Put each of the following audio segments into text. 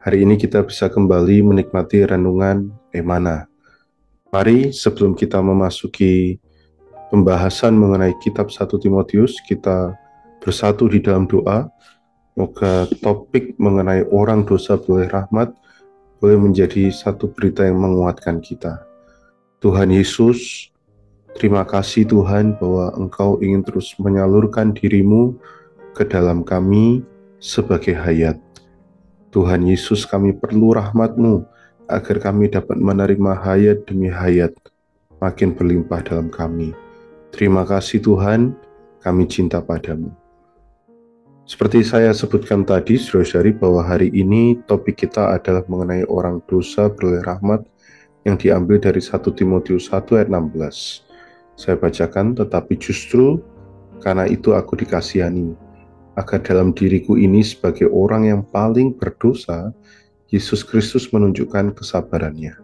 Hari ini kita bisa kembali menikmati renungan Emana. Mari sebelum kita memasuki pembahasan mengenai kitab 1 Timotius, kita bersatu di dalam doa. Semoga topik mengenai orang dosa boleh rahmat boleh menjadi satu berita yang menguatkan kita. Tuhan Yesus, terima kasih Tuhan bahwa Engkau ingin terus menyalurkan dirimu ke dalam kami sebagai hayat. Tuhan Yesus kami perlu rahmat-Mu agar kami dapat menerima hayat demi hayat makin berlimpah dalam kami. Terima kasih Tuhan, kami cinta padamu. Seperti saya sebutkan tadi, saudara bahwa hari ini topik kita adalah mengenai orang dosa beroleh rahmat yang diambil dari 1 Timotius 1 ayat 16. Saya bacakan, tetapi justru karena itu aku dikasihani, agar dalam diriku ini sebagai orang yang paling berdosa, Yesus Kristus menunjukkan kesabarannya.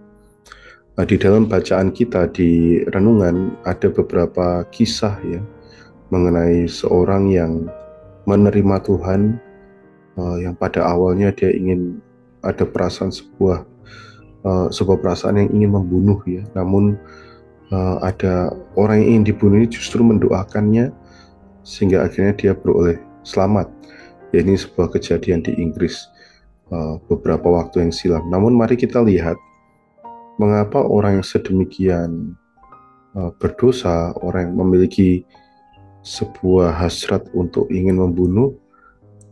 Nah, di dalam bacaan kita di renungan ada beberapa kisah ya mengenai seorang yang menerima Tuhan uh, yang pada awalnya dia ingin ada perasaan sebuah uh, sebuah perasaan yang ingin membunuh ya namun uh, ada orang yang ingin dibunuh ini justru mendoakannya sehingga akhirnya dia beroleh selamat. Ya, ini sebuah kejadian di Inggris uh, beberapa waktu yang silam. Namun mari kita lihat mengapa orang yang sedemikian uh, berdosa, orang yang memiliki sebuah hasrat untuk ingin membunuh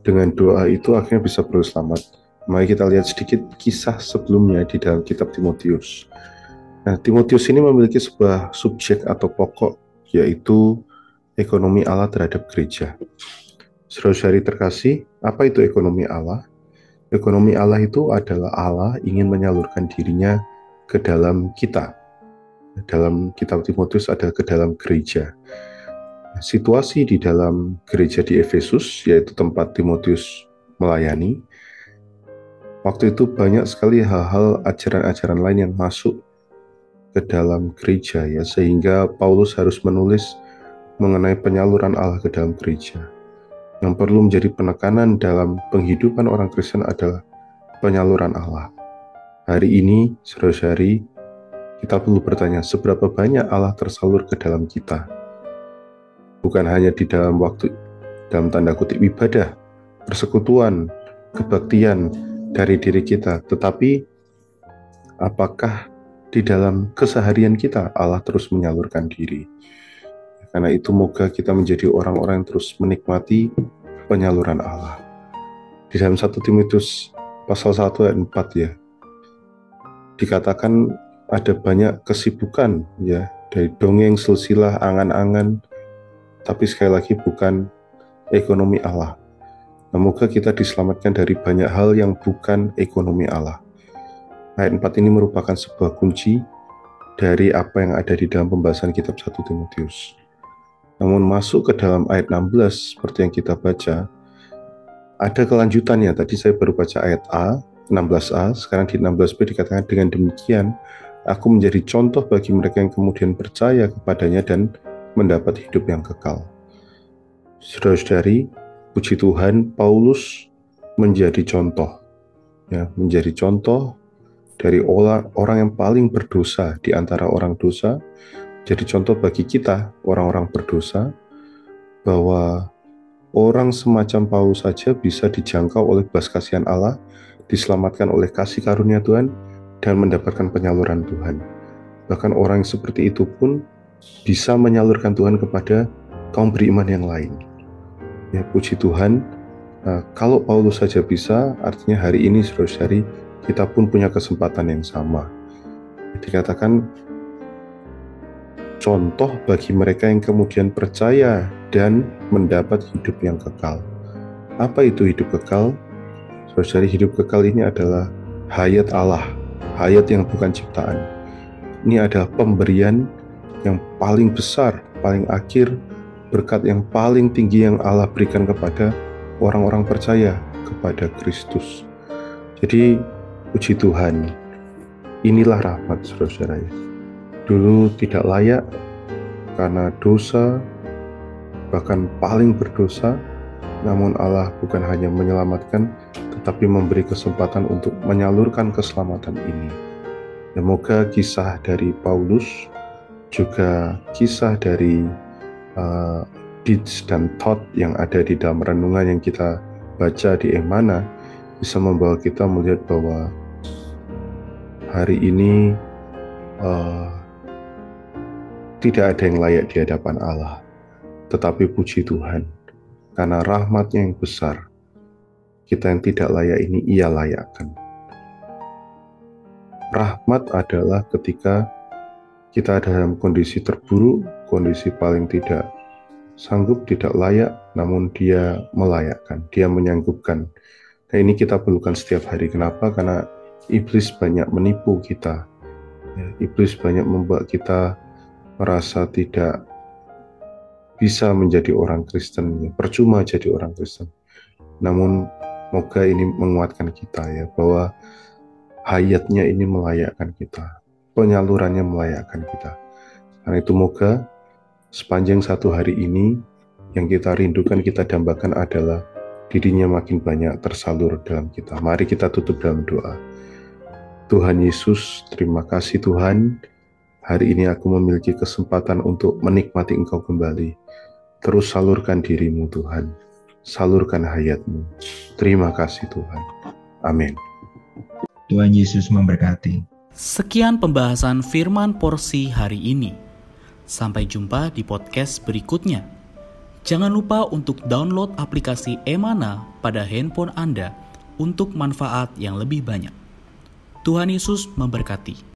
dengan doa itu akhirnya bisa beroleh selamat. Mari kita lihat sedikit kisah sebelumnya di dalam kitab Timotius. Nah, Timotius ini memiliki sebuah subjek atau pokok yaitu ekonomi Allah terhadap gereja. Saudara-saudari terkasih, apa itu ekonomi Allah? Ekonomi Allah itu adalah Allah ingin menyalurkan dirinya ke dalam kita. Dalam kitab Timotius adalah ke dalam gereja. Situasi di dalam gereja di Efesus, yaitu tempat Timotius melayani, waktu itu banyak sekali hal-hal ajaran-ajaran lain yang masuk ke dalam gereja ya sehingga Paulus harus menulis mengenai penyaluran Allah ke dalam gereja. Yang perlu menjadi penekanan dalam penghidupan orang Kristen adalah penyaluran Allah. Hari ini, saudara-saudari, kita perlu bertanya seberapa banyak Allah tersalur ke dalam kita. Bukan hanya di dalam waktu, dalam tanda kutip ibadah, persekutuan, kebaktian dari diri kita, tetapi apakah di dalam keseharian kita Allah terus menyalurkan diri. Karena itu moga kita menjadi orang-orang yang terus menikmati penyaluran Allah. Di dalam 1 Timotius pasal 1 ayat 4 ya. Dikatakan ada banyak kesibukan ya dari dongeng, silsilah, angan-angan tapi sekali lagi bukan ekonomi Allah. Semoga kita diselamatkan dari banyak hal yang bukan ekonomi Allah. Ayat 4 ini merupakan sebuah kunci dari apa yang ada di dalam pembahasan kitab 1 Timotius. Namun masuk ke dalam ayat 16 seperti yang kita baca, ada kelanjutannya. Tadi saya baru baca ayat A, 16a, sekarang di 16b dikatakan dengan demikian, aku menjadi contoh bagi mereka yang kemudian percaya kepadanya dan mendapat hidup yang kekal. Saudara-saudari, puji Tuhan, Paulus menjadi contoh. Ya, menjadi contoh dari orang, yang paling berdosa di antara orang dosa, jadi contoh bagi kita, orang-orang berdosa, bahwa orang semacam Paulus saja bisa dijangkau oleh belas kasihan Allah, diselamatkan oleh kasih karunia Tuhan, dan mendapatkan penyaluran Tuhan. Bahkan orang yang seperti itu pun bisa menyalurkan Tuhan kepada kaum beriman yang lain. Ya, puji Tuhan, nah, kalau Paulus saja bisa, artinya hari ini saudara-saudari kita pun punya kesempatan yang sama. Dikatakan contoh bagi mereka yang kemudian percaya dan mendapat hidup yang kekal. Apa itu hidup kekal? Saudari hidup kekal ini adalah hayat Allah hayat yang bukan ciptaan. Ini adalah pemberian yang paling besar, paling akhir, berkat yang paling tinggi yang Allah berikan kepada orang-orang percaya kepada Kristus. Jadi, puji Tuhan, inilah rahmat saudara ya. Dulu tidak layak karena dosa, bahkan paling berdosa, namun Allah bukan hanya menyelamatkan, tetapi memberi kesempatan untuk menyalurkan keselamatan ini. Semoga kisah dari Paulus, juga kisah dari uh, dan thought yang ada di dalam renungan yang kita baca di Emana bisa membawa kita melihat bahwa hari ini uh, tidak ada yang layak di hadapan Allah. Tetapi puji Tuhan, karena rahmatnya yang besar, kita yang tidak layak ini ia layakkan. Rahmat adalah ketika kita dalam kondisi terburuk, kondisi paling tidak sanggup, tidak layak, namun dia melayakkan, dia menyanggupkan. Nah ini kita perlukan setiap hari. Kenapa? Karena iblis banyak menipu kita. Ya, iblis banyak membuat kita merasa tidak bisa menjadi orang Kristen, ya, percuma jadi orang Kristen. Namun moga ini menguatkan kita ya bahwa hayatnya ini melayakkan kita, penyalurannya melayakkan kita. Karena itu moga sepanjang satu hari ini yang kita rindukan, kita dambakan adalah dirinya makin banyak tersalur dalam kita. Mari kita tutup dalam doa. Tuhan Yesus, terima kasih Tuhan. Hari ini aku memiliki kesempatan untuk menikmati Engkau kembali. Terus salurkan dirimu Tuhan, salurkan hayatmu. Terima kasih Tuhan. Amin. Tuhan Yesus memberkati. Sekian pembahasan firman porsi hari ini. Sampai jumpa di podcast berikutnya. Jangan lupa untuk download aplikasi Emana pada handphone Anda untuk manfaat yang lebih banyak. Tuhan Yesus memberkati.